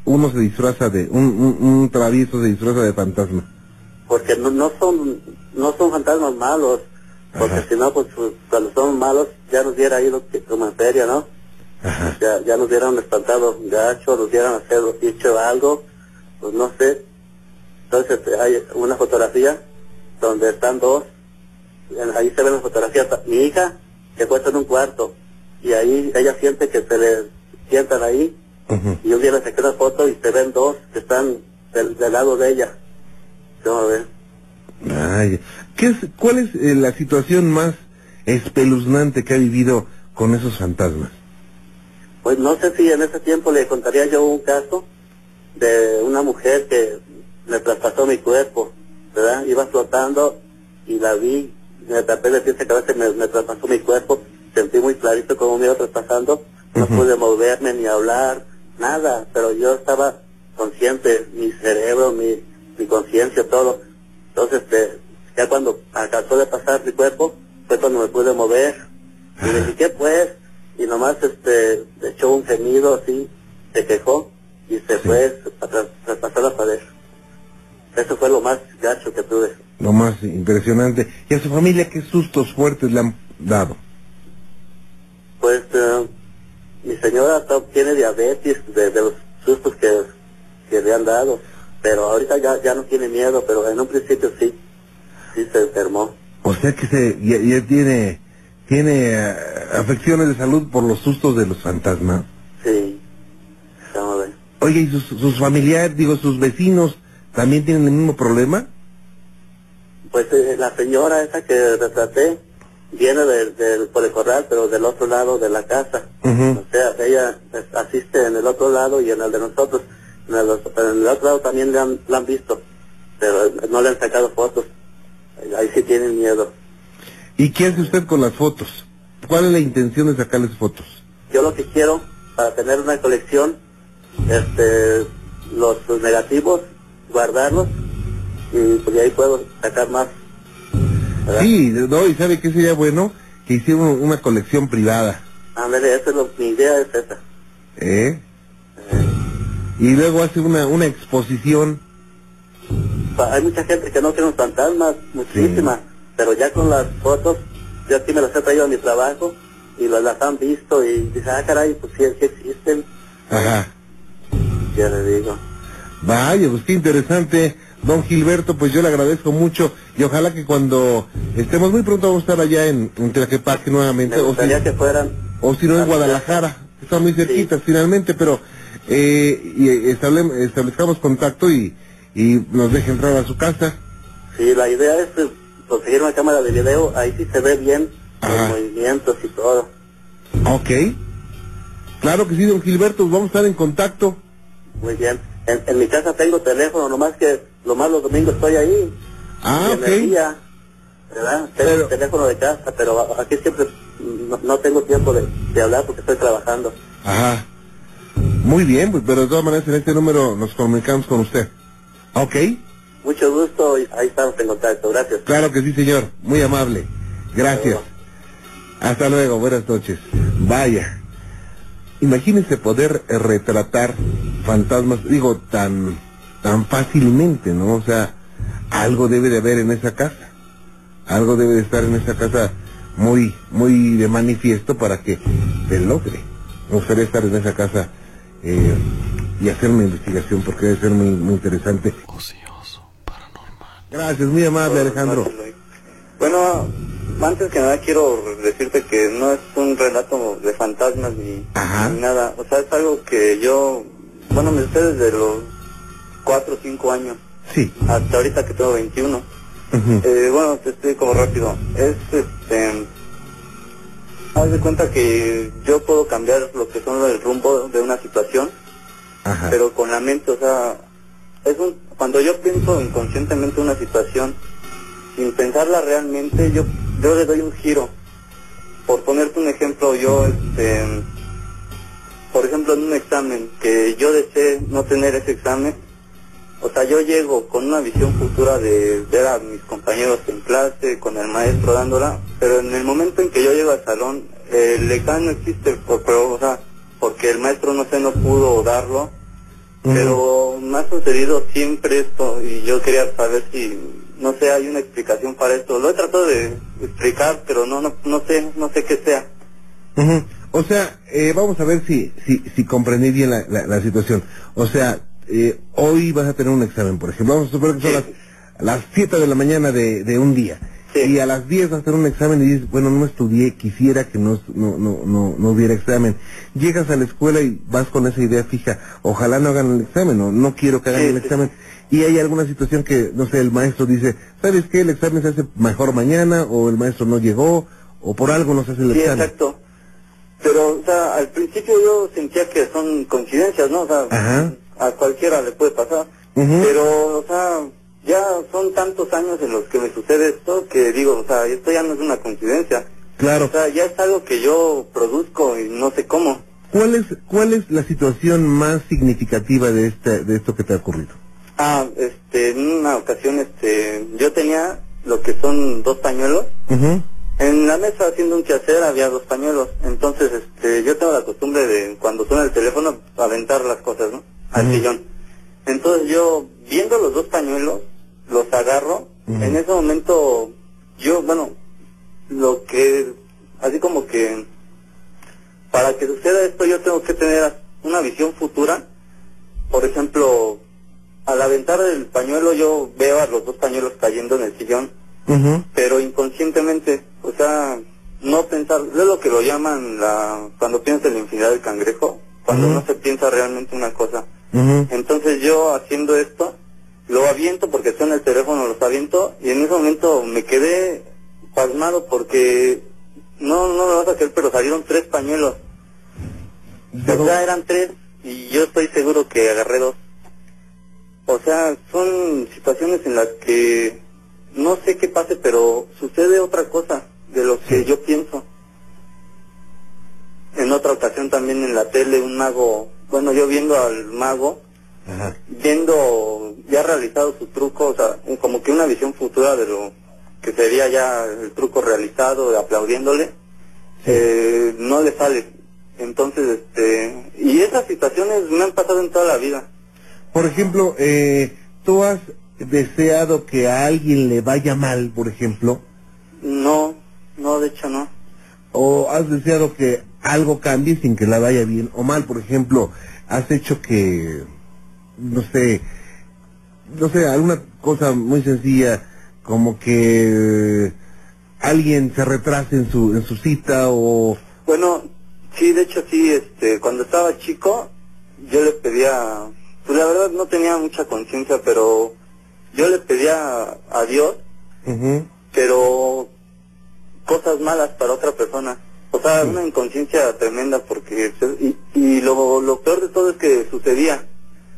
uno se disfraza de, un, un, un travieso se disfraza de fantasma? porque no, no son no son fantasmas malos porque si no pues pues, cuando son malos ya nos hubiera ido como en feria no Ajá. ya, ya nos hubieran espantado gacho nos hubieran hacer, hecho algo pues no sé entonces hay una fotografía donde están dos ahí se ven las fotografías mi hija que puesta en un cuarto y ahí ella siente que se le sientan ahí Ujú. y un día saqué una foto y se ven dos que están del, del lado de ella ¿Cómo ven? Vaya. ¿Qué es, ¿Cuál es eh, la situación más espeluznante que ha vivido con esos fantasmas? Pues no sé si en ese tiempo le contaría yo un caso de una mujer que me traspasó mi cuerpo, ¿verdad? Iba flotando y la vi, me tapé de pies a cabeza y me, me traspasó mi cuerpo, sentí muy clarito cómo me iba traspasando, no pude moverme ni hablar, nada, pero yo estaba consciente, mi cerebro, mi, mi conciencia, todo. Entonces, este, ya cuando alcanzó de pasar mi cuerpo, fue cuando me pude mover. Y le dije, ¿qué pues? Y nomás este, echó un gemido así, se quejó y se fue a tra- traspasar la pared. Eso fue lo más gacho que tuve. Lo más impresionante. ¿Y a su familia qué sustos fuertes le han dado? Pues eh, mi señora tiene diabetes de, de los sustos que, que le han dado, pero ahorita ya, ya no tiene miedo, pero en un principio sí, sí se enfermó. O sea que se, ya, ya tiene, tiene eh, afecciones de salud por los sustos de los fantasmas. Sí, vamos a ver. Oye, ¿y sus, sus familiares, digo, sus vecinos también tienen el mismo problema? Pues eh, la señora esa que retraté viene del, del, por el corral, pero del otro lado de la casa. O sea, ella pues, asiste en el otro lado y en el de nosotros. En el, en el otro lado también le han, la han visto, pero no le han sacado fotos. Ahí sí tienen miedo. ¿Y qué hace usted con las fotos? ¿Cuál es la intención de sacarles fotos? yo lo que quiero para tener una colección, este, los negativos, guardarlos y pues de ahí puedo sacar más. ¿Verdad? Sí, no, y sabe que sería bueno que hiciera un- una colección privada, Ándale, esa es lo, mi idea es esa. ¿eh? Y luego hace una, una exposición, Hay mucha gente que no en fantasmas, muchísima, pero ya con las fotos, yo aquí me las he traído a mi trabajo y las, las han visto y dicen, ah, caray, pues sí, sí existen. ajá. Ya le digo. Vaya, pues qué interesante, don Gilberto, pues yo le agradezco mucho y ojalá que cuando estemos muy pronto vamos a estar allá en, en Tlaquepaque nuevamente, Me o si, que fueran. o si no en Guadalajara, que están muy cerquitas finalmente, pero eh, y estable- establezcamos contacto y, y nos deje entrar a su casa. Sí, la idea es eh, conseguir una cámara de video, ahí sí se ve bien Ajá. los movimientos y todo. Ok. Claro que sí, don Gilberto, vamos a estar en contacto. Muy bien. En, en mi casa tengo teléfono, nomás que lo más los domingos estoy ahí. Ah, ok. energía, ¿verdad? Tengo Pero- teléfono de casa, pero aquí siempre no, no tengo tiempo de, de hablar porque estoy trabajando. Ajá. Muy bien, pues, pero de todas maneras en este número nos comunicamos con usted. Ok. Mucho gusto y ahí estamos en contacto. Gracias. Claro que sí, señor. Muy amable. Gracias. Hasta luego. Buenas noches. Vaya. Imagínese poder retratar fantasmas, digo, tan, tan fácilmente, ¿no? O sea, algo debe de haber en esa casa. Algo debe de estar en esa casa muy, muy de manifiesto para que se logre. Me gustaría estar en esa casa eh, y hacer una investigación porque debe ser muy, muy interesante. Ocioso, paranormal. Gracias, muy amable Alejandro. Bueno, antes que nada quiero decirte que no es un relato de fantasmas ni, nada. O sea, es algo que yo, bueno, me sé desde los 4 o 5 años Sí. hasta ahorita que tengo 21. Ujú. Eh, bueno, te explico rápido. Es este. Haz de cuenta que yo puedo cambiar lo que son el rumbo de una situación, Ajá. pero con la mente, o sea, es un, cuando yo pienso inconscientemente una situación, sin pensarla realmente, yo, yo le doy un giro. Por ponerte un ejemplo, yo, este, por ejemplo, en un examen, que yo desee no tener ese examen, o sea, yo llego con una visión futura de ver a mis compañeros en clase, con el maestro dándola, pero en el momento en que yo llego al salón, el examen no existe, por, pero, o sea, porque el maestro no sé, no pudo darlo, pero me ha sucedido siempre esto y yo quería saber si, no sé, hay una explicación para esto. Lo he tratado de explicar, pero no, no, no sé, no sé qué sea. O sea, eh, vamos a ver si, si, si comprendí bien la, la, la situación. O sea, eh, hoy vas a tener un examen, por ejemplo. Vamos a suponer que son las, las 7 de la mañana de, de un día. Sí. Y a las 10 vas a tener un examen y dices, bueno, no estudié, quisiera que no, no, no, no, no hubiera examen. Llegas a la escuela y vas con esa idea fija, ojalá no hagan el examen, o no quiero que hagan Sí, el examen. Y hay alguna situación que, no sé, el maestro dice, ¿sabes qué? El examen se hace mejor mañana, o el maestro no llegó, o por algo no se hace el Sí, examen. exacto. Pero, o sea, al principio yo sentía que son coincidencias, ¿no? O sea, Ajá. A cualquiera le puede pasar. Pero, o sea, ya son tantos años en los que me sucede esto que digo, o sea, esto ya no es una coincidencia. Claro. O sea, ya es algo que yo produzco y no sé cómo. ¿Cuál es, ¿Cuál es la situación más significativa de, este, de esto que te ha ocurrido? Ah, este, en una ocasión, este, yo tenía lo que son dos pañuelos. Ujú. En la mesa haciendo un quehacer había dos pañuelos. Entonces, este, yo tengo la costumbre de cuando suena el teléfono aventar las cosas, ¿no? Al sillón. Entonces yo, viendo los dos pañuelos, los agarro. En ese momento, yo, bueno, lo que, así como que, para que suceda esto yo tengo que tener una visión futura. Por ejemplo, al aventar el pañuelo yo veo a los dos pañuelos cayendo en el sillón pero inconscientemente, o sea, no pensar, es lo que lo llaman la, cuando piensa en la infinidad del cangrejo, cuando no se piensa realmente una cosa. Entonces yo haciendo esto, lo aviento porque en el teléfono, los aviento, y en ese momento me quedé pasmado porque, no, no me vas a creer, pero salieron tres pañuelos. O sea, eran tres, y yo estoy seguro que agarré dos. O sea, son situaciones en las que no sé qué pase, pero sucede otra cosa de lo que Sí. yo pienso. En otra ocasión también en la tele un mago, bueno, yo viendo al mago, Ajá. viendo ya realizado su truco, o sea, como que una visión futura de lo que sería ya el truco realizado, aplaudiéndole, eh, no le sale. Entonces, este, y esas situaciones me han pasado en toda la vida. Por ejemplo, eh, ¿tú has deseado que a alguien le vaya mal, por ejemplo? No, no, de hecho no. ¿O has deseado que algo cambie sin que la vaya bien o mal? Por ejemplo, ¿has hecho que, no sé, no sé, alguna cosa muy sencilla como que alguien se retrase en su, en su cita o... Bueno, sí, de hecho sí, este, cuando estaba chico, yo le pedía, pues la verdad no tenía mucha conciencia, pero yo le pedía a Dios, Ujú. pero cosas malas para otra persona. O sea, una inconsciencia tremenda porque, y, y lo, lo peor de todo es que sucedía.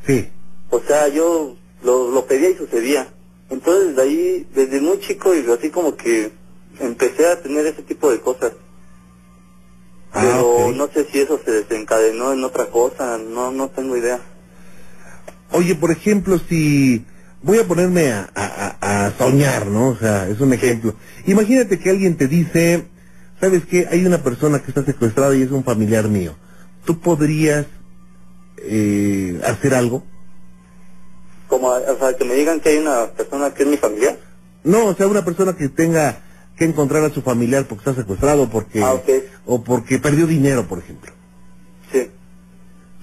Sí. O sea, yo lo, lo pedía y sucedía. Entonces, de ahí, desde muy chico y así como que empecé a tener ese tipo de cosas. Ah, Pero no sé si eso se desencadenó en otra cosa, no no tengo idea. Oye, por ejemplo, si voy a ponerme a, a- a- soñar, ¿no? O sea, es un ejemplo. Imagínate que alguien te dice, ¿sabes qué? Hay una persona que está secuestrada y es un familiar mío. ¿Tú podrías eh, hacer algo? Como, o sea, que me digan que hay una persona que es mi familia. No, o sea, una persona que tenga que encontrar a su familiar porque está secuestrado, porque Ah, o porque perdió dinero, por ejemplo. Sí.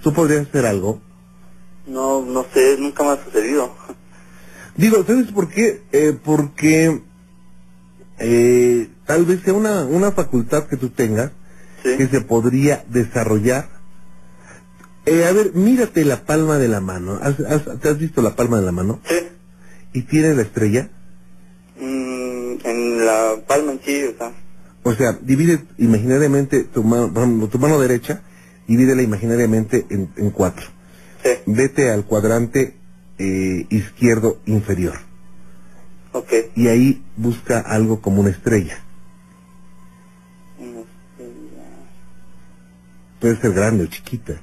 ¿Tú podrías hacer algo? No, no sé, nunca me ha sucedido. Digo, ¿sabes por qué? Eh, porque eh, tal vez sea una, una facultad que tú tengas Sí. que se podría desarrollar. Eh, a ver, mírate la palma de la mano. ¿Has, has- te has visto la palma de la mano? Sí. ¿Y tiene la estrella? Mm, en la palma en sí, o sea. O sea, divide imaginariamente tu mano, tu mano derecha, divídela imaginariamente en, en cuatro. Sí. Vete al cuadrante eh, izquierdo inferior. Ok. Y ahí busca algo como una estrella. Mm, Puede ser grande o chiquita.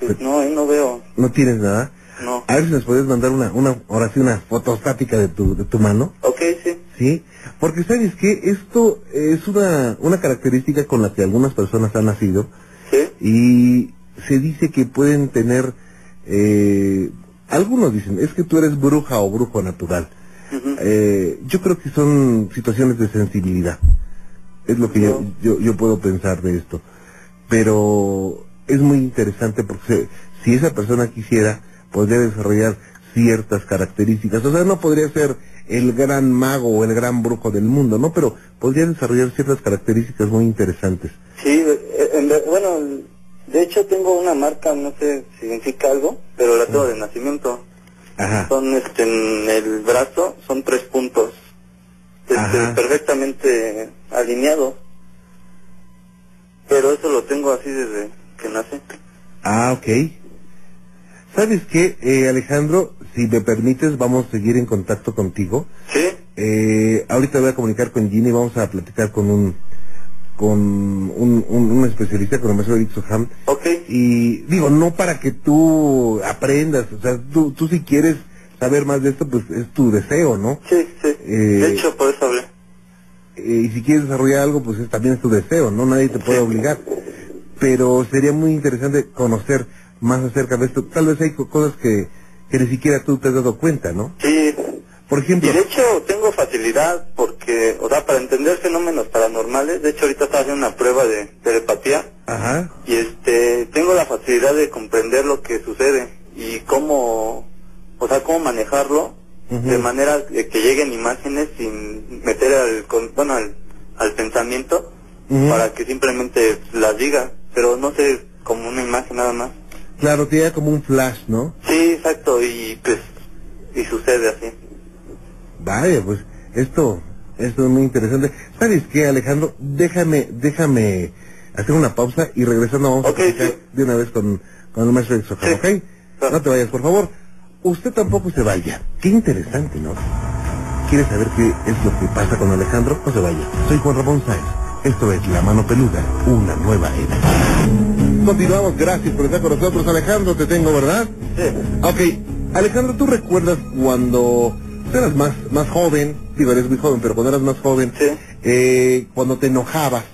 Pues no, ahí no veo. ¿No tienes nada? No. A ver si nos puedes mandar una, una, ahora sí, una fotostática de tu, de tu mano, Ok, sí. ¿sí? Porque sabes que esto es una, una característica con la que algunas personas han nacido Sí. y se dice que pueden tener, eh, algunos dicen, es que tú eres bruja o brujo natural. Eh, yo creo que son situaciones de sensibilidad. Es lo que yo, yo, yo puedo pensar de esto. Pero es muy interesante porque se- si esa persona quisiera, podría desarrollar ciertas características. O sea, no podría ser el gran mago o el gran brujo del mundo, ¿no? Pero podría desarrollar ciertas características muy interesantes. Sí, en bueno, de hecho tengo una marca, no sé si significa algo, pero la tengo de nacimiento. Ajá. Son este, en el brazo, son tres puntos. Este, perfectamente alineados. Pero eso lo tengo así desde que nace. Ah, ok. ¿Sabes qué, eh, Alejandro? Si me permites, vamos a seguir en contacto contigo. ¿Sí? Eh, ahorita voy a comunicar con Ginny, vamos a platicar con un con un, un, un especialista, con el maestro Eric Soham. Ok. Y digo, no para que tú aprendas, o sea, tú, tú si quieres saber más de esto, pues es tu deseo, ¿no? Sí, sí. Eh, De hecho, por eso hablé. Eh, y si quieres desarrollar algo, pues es, también es tu deseo, ¿no? Nadie te puede obligar. Pero sería muy interesante conocer más acerca de esto. Tal vez hay co- cosas que, que ni siquiera tú te has dado cuenta, ¿no? Sí. Por ejemplo, Y de hecho tengo facilidad porque, o sea, para entender fenómenos paranormales, de hecho ahorita estaba haciendo una prueba de telepatía ajá, y este tengo la facilidad de comprender lo que sucede y cómo o sea cómo manejarlo de manera que lleguen imágenes sin meter al con- bueno al, al pensamiento para que simplemente las diga pero no sé como una imagen nada más. Claro, te como un flash, ¿no? sí exacto y pues y sucede así Vaya, pues esto, esto es muy interesante. ¿Sabes qué, Alejandro? Déjame, déjame hacer una pausa y regresando vamos Ok, a platicar sí. de una vez con, con el maestro Soham, Sí. ¿ok? No te vayas, por favor. Usted tampoco se vaya. Qué interesante, ¿no? ¿Quieres saber qué es lo que pasa con Alejandro? No se vaya. Soy Juan Ramón Sáenz Esto es La Mano Peluda, una nueva era. Continuamos, gracias por estar con nosotros. Alejandro, te tengo, ¿verdad? Sí. Ok, Alejandro, ¿tú recuerdas cuando eras más, más joven? Digo, eres muy joven, pero cuando eras más joven, Sí. eh, cuando te enojabas,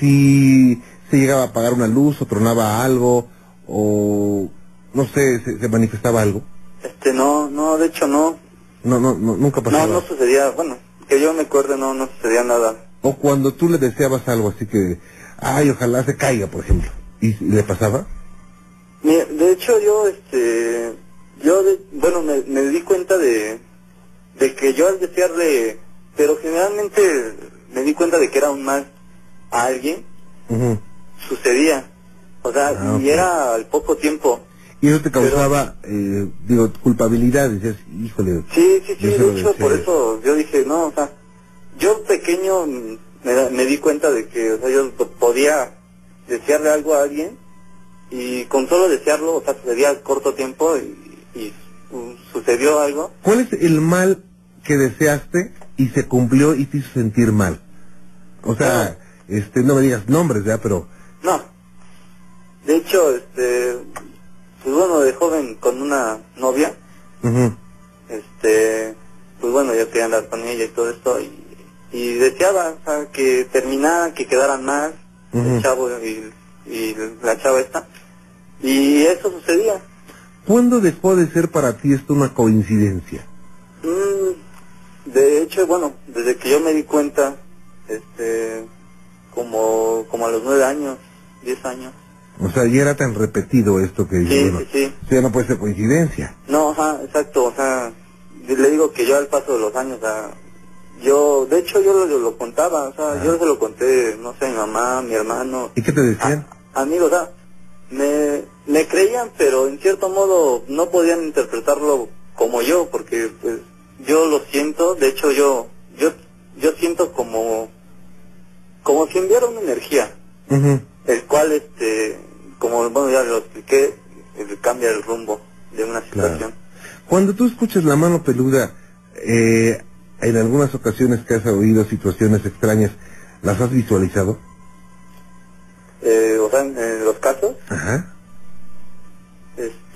si se llegaba a apagar una luz o tronaba algo, o no sé, se, se manifestaba algo. Este, no, no, de hecho no. No, no, no nunca pasaba. No, no sucedía, bueno, que yo me acuerde no, no sucedía nada. O cuando tú le deseabas algo así que, ay, ojalá se caiga, por ejemplo. ¿Y y le pasaba? De hecho yo, este, yo, de- bueno, me, me di cuenta de, de que yo al desearle, pero generalmente me di cuenta de que era un mal a alguien, sucedía. O sea, Ah, y era al poco tiempo. Y eso te causaba, eh, digo, culpabilidad. Decías, híjole. Sí, sí, sí, de hecho, por eso yo dije, no, o sea, yo pequeño me, me di cuenta de que, o sea, yo po- podía desearle algo a alguien y con solo desearlo, o sea, sucedía al corto tiempo y, y, mm, sucedió algo. ¿Cuál es el mal que deseaste y se cumplió y te hizo sentir mal? O sea, este, no me digas nombres, ya, pero... No. De hecho, este, pues bueno, de joven con una novia, este, pues bueno, yo quería andar con ella y todo esto y, y deseaba, o sea, que terminara, que quedaran más, el chavo y, y la chava esta. Y eso sucedía. ¿Cuándo dejó de ser para ti esto una coincidencia? Mm, de hecho, bueno, desde que yo me di cuenta, este, como, como a los nueve años, diez años. O sea, ya era tan repetido esto que... Sí, bueno, sí, sí. eso ya no puede ser coincidencia. No, ajá, exacto, o sea, le digo que yo al paso de los años, o sea, yo, de hecho yo lo, lo contaba, o sea, yo se lo conté, no sé, a mi mamá, a mi hermano, ¿Y qué te decían? a- amigos, o sea, me, me creían, pero en cierto modo no podían interpretarlo como yo, porque pues yo lo siento, de hecho yo, yo, yo siento como, como si enviara una energía, el cual, este, como bueno ya lo expliqué, eh, cambia el rumbo de una situación. Cuando tú escuchas la mano peluda, eh, en algunas ocasiones que has oído situaciones extrañas, ¿las has visualizado? Eh, o sea, en, en los casos, Ajá.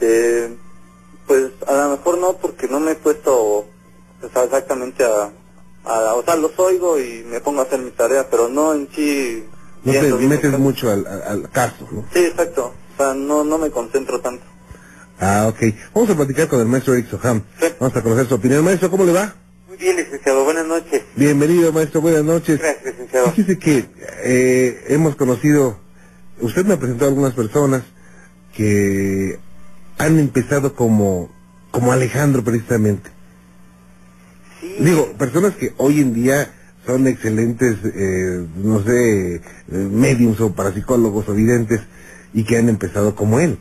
Este, pues a lo mejor no, porque no me he puesto exactamente a, a- o sea, los oigo y me pongo a hacer mi tarea, pero no en sí. No te metes mucho al, al- al caso, ¿no? Sí, exacto. O sea, no, no me concentro tanto. Ah, ok. Vamos a platicar con el maestro Eric Soham. Sí. Vamos a conocer su opinión. Maestro, ¿cómo le va? Muy bien, licenciado. Buenas noches. Bienvenido, maestro. Buenas noches. Gracias, licenciado. Fíjese que eh, hemos conocido, usted me ha presentado algunas personas que han empezado como, como Alejandro precisamente. Sí. Digo, personas que hoy en día son excelentes, eh, no sé, eh, mediums o parapsicólogos o videntes y que han empezado como él.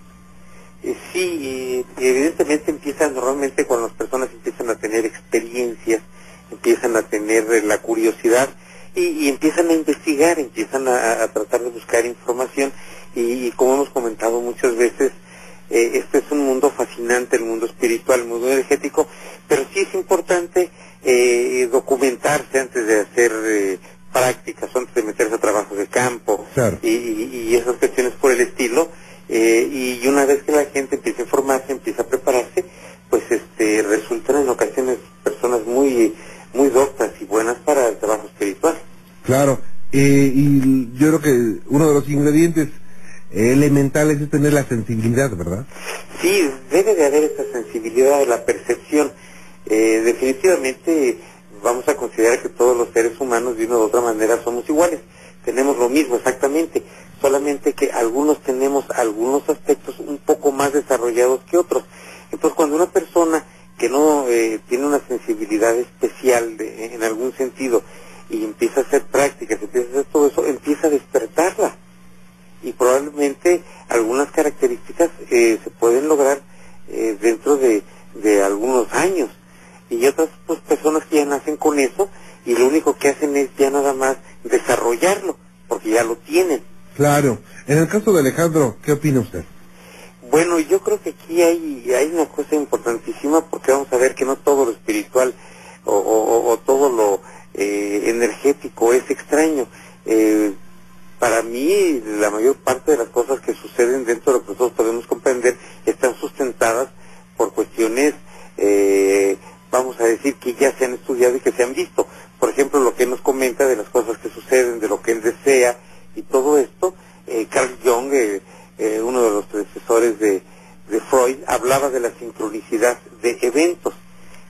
Eh, Sí, evidentemente empiezan normalmente cuando las personas empiezan a tener experiencias, empiezan a tener la curiosidad y, y empiezan a investigar, empiezan a, a tratar de buscar información y, y como hemos comentado muchas veces, eh, este es un mundo fascinante, el mundo espiritual, el mundo energético, pero sí es importante eh, documentarse antes de hacer eh, prácticas, antes de meterse a trabajos de campo Claro. y, y- y esas cuestiones por el estilo. eh, y una vez que la gente empieza a informarse, empieza a prepararse, pues este resultan en ocasiones personas muy muy doctas y buenas para el trabajo espiritual. Claro, eh, y yo creo que uno de los ingredientes eh, elementales es tener la sensibilidad, ¿verdad? Sí, debe de haber esa sensibilidad de la percepción. Eh, definitivamente vamos a considerar que todos los seres humanos de una u otra manera somos iguales. Tenemos lo mismo exactamente, solamente que algunos tenemos algunos aspectos un poco más desarrollados que otros. Entonces cuando una persona que no eh, tiene una sensibilidad especial de- en algún sentido y empieza a hacer prácticas, empieza a hacer todo eso, empieza a despertarla y probablemente algunas características eh, se pueden lograr eh, dentro de, de algunos años y otras pues personas que ya nacen con eso y lo único que hacen es ya nada más desarrollarlo porque ya lo tienen Claro. En el caso de Alejandro, ¿qué opina usted? bueno yo creo que aquí hay hay una cosa importantísima porque vamos a ver que no todo lo espiritual o, o- o- o todo lo eh, energético es extraño eh, vamos a decir que ya se han estudiado y que se han visto. Por ejemplo, lo que nos comenta de las cosas que suceden, de lo que él desea y todo esto, eh, Carl Jung, eh, eh, uno de los predecesores de, de Freud, hablaba de la sincronicidad de eventos,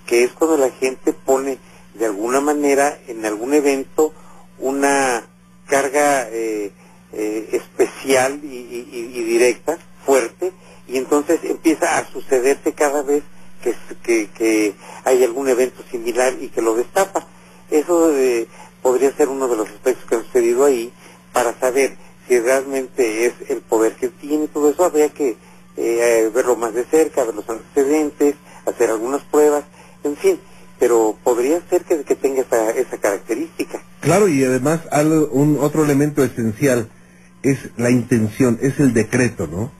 que es cuando la gente pone de alguna manera en algún evento una carga eh, eh, especial y, y- y directa, fuerte, y entonces empieza a sucederse cada vez que, que, hay algún evento similar y que lo destapa. Eso eh, podría ser uno de los aspectos que han sucedido ahí para saber si realmente es el poder que tiene todo eso. Habría que eh, verlo más de cerca, ver los antecedentes, hacer algunas pruebas, en fin, pero podría ser que, que tenga esa, esa característica. Claro, y además algo, un otro elemento esencial es la intención, es el decreto, ¿no?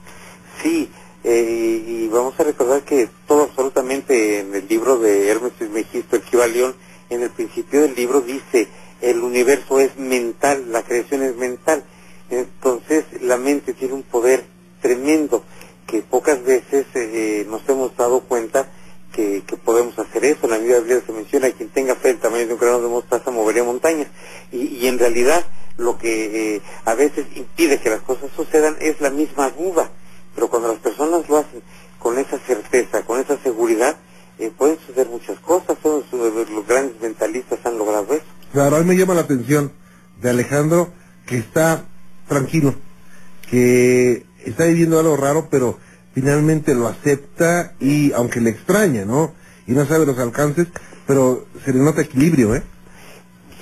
Sí, eh, y vamos a recordar que todo absolutamente en el libro de Hermes Trismegisto, el Kibalión, en el principio del libro dice, el universo es mental, la creación es mental. Entonces la mente tiene un poder tremendo que pocas veces eh, nos hemos dado cuenta que, que podemos hacer eso. En la Biblia se menciona, quien tenga fe el tamaño de un grano de mostaza movería montañas. Y, y en realidad lo que eh, a veces impide que las cosas sucedan es la misma duda. Pero cuando las personas lo hacen con esa certeza, con esa seguridad, eh, pueden suceder muchas cosas. Todos los grandes mentalistas han logrado eso. Claro, a me llama la atención de Alejandro que está tranquilo, que está viviendo algo raro, pero finalmente lo acepta y aunque le extraña, ¿no? Y no sabe los alcances, pero se le nota equilibrio, ¿eh?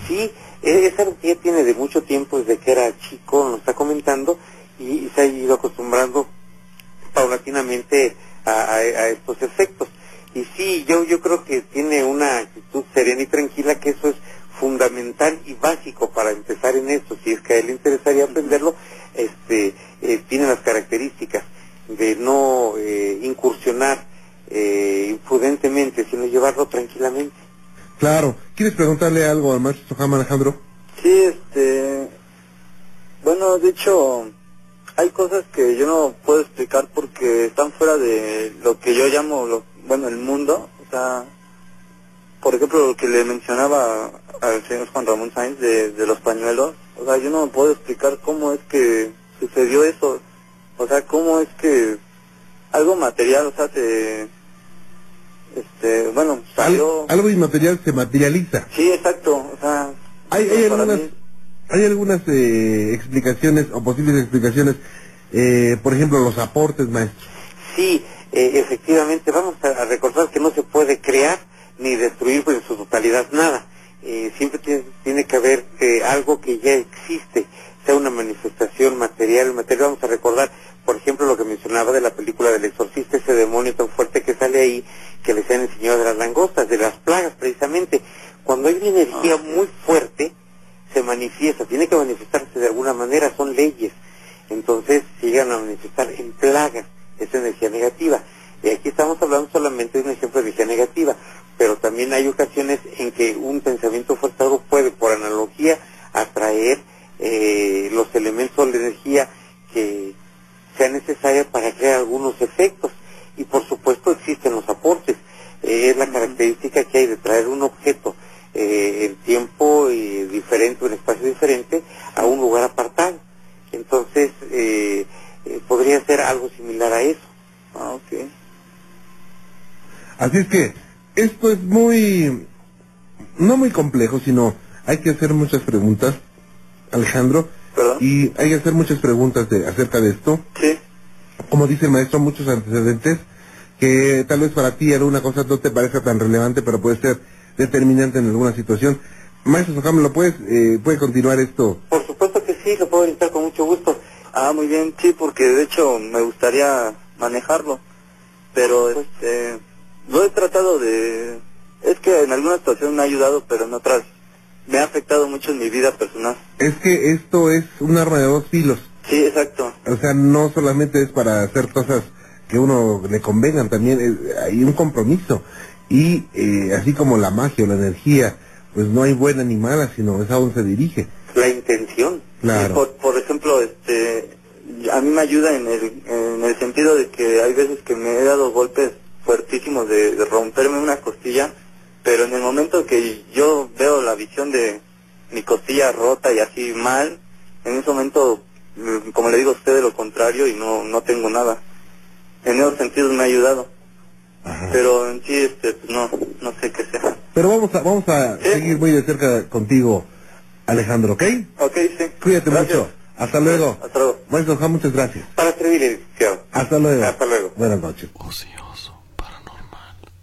Sí, es algo que ya tiene de mucho tiempo, desde que era chico, nos está comentando, y se ha ido acostumbrando paulatinamente a, a- a estos efectos. Y sí, yo, yo creo que tiene una actitud serena y tranquila, que es fundamental y básico para empezar en esto. Si es que a él le interesaría aprenderlo, este, eh, tiene las características de no eh, incursionar eh, imprudentemente, sino llevarlo tranquilamente. Claro. ¿Quieres preguntarle algo al maestro Sohama, Alejandro? Se materializa. Sí, exacto. O sea, Hay, hay algunas, mí- hay algunas eh, explicaciones o posibles explicaciones, eh, por ejemplo, los aportes, maestro. Sí, eh, efectivamente, vamos a, a recordar que no se puede crear ni destruir pues, en su totalidad nada. Eh, siempre tiene, tiene que haber eh, algo que ya existe, sea una manifestación material, material. Vamos a recordar, por ejemplo, lo que mencionaba de la película del exorcista, ese demonio tan fuerte que sale ahí, que le sean el señor de las langostas, de las plagas precisamente. Cuando hay una energía muy fuerte, se manifiesta, tiene que manifestarse de alguna manera, son leyes. Entonces llegan a manifestar en plagas esa energía negativa. Y aquí estamos hablando solamente de un ejemplo de energía negativa, pero también hay ocasiones en que un pensamiento forzado puede, por analogía, atraer eh, los elementos de energía que sean necesarios para crear algunos efectos. Y por supuesto existen los aportes. Eh, es la característica que hay de traer un objeto eh, en tiempo eh, diferente, en espacio diferente, a un lugar apartado. Entonces, eh, eh, podría ser algo similar a eso. Ah, ok. Así es que esto es muy, no muy complejo, sino hay que hacer muchas preguntas, Alejandro, ¿Perdón? y hay que hacer muchas preguntas de, acerca de esto. Sí. Como dice el maestro, muchos antecedentes que tal vez para ti alguna cosa no te parezca tan relevante, pero puede ser determinante en alguna situación. Maestro Sojama, ¿lo puedes, eh, puede continuar esto? Por supuesto que sí, lo puedo orientar con mucho gusto. Ah, muy bien, sí, porque de hecho me gustaría manejarlo, pero este, lo he tratado de, es que en algunas situaciones me ha ayudado, pero en otras me ha afectado mucho en mi vida personal. Es que esto es un arma de dos filos. Sí, exacto. O sea, no solamente es para hacer cosas que uno le convengan, también es- hay un compromiso. Y eh, así como la magia o la energía, pues no hay buena ni mala, sino es a donde se dirige. La intención. Claro. Por, por ejemplo, este, a mí me ayuda en el, en el sentido de que hay veces que me he dado golpes fuertísimos de, de romperme una costilla, pero en el momento que yo veo la visión de mi costilla rota y así mal, en ese momento, mm, como le digo a usted, de lo contrario y no, no tengo nada. En esos sentidos me ha ayudado, Ajá. pero en sí, este, no, no sé qué sea. Pero vamos a, vamos a Sí. seguir muy de cerca contigo, Alejandro, ¿ok? Ok, sí. Cuídate Gracias. mucho. Hasta luego. Hasta luego. Juan, muchas gracias. Para servirle. Hasta luego. Hasta luego. Buenas noches. Oh Señor.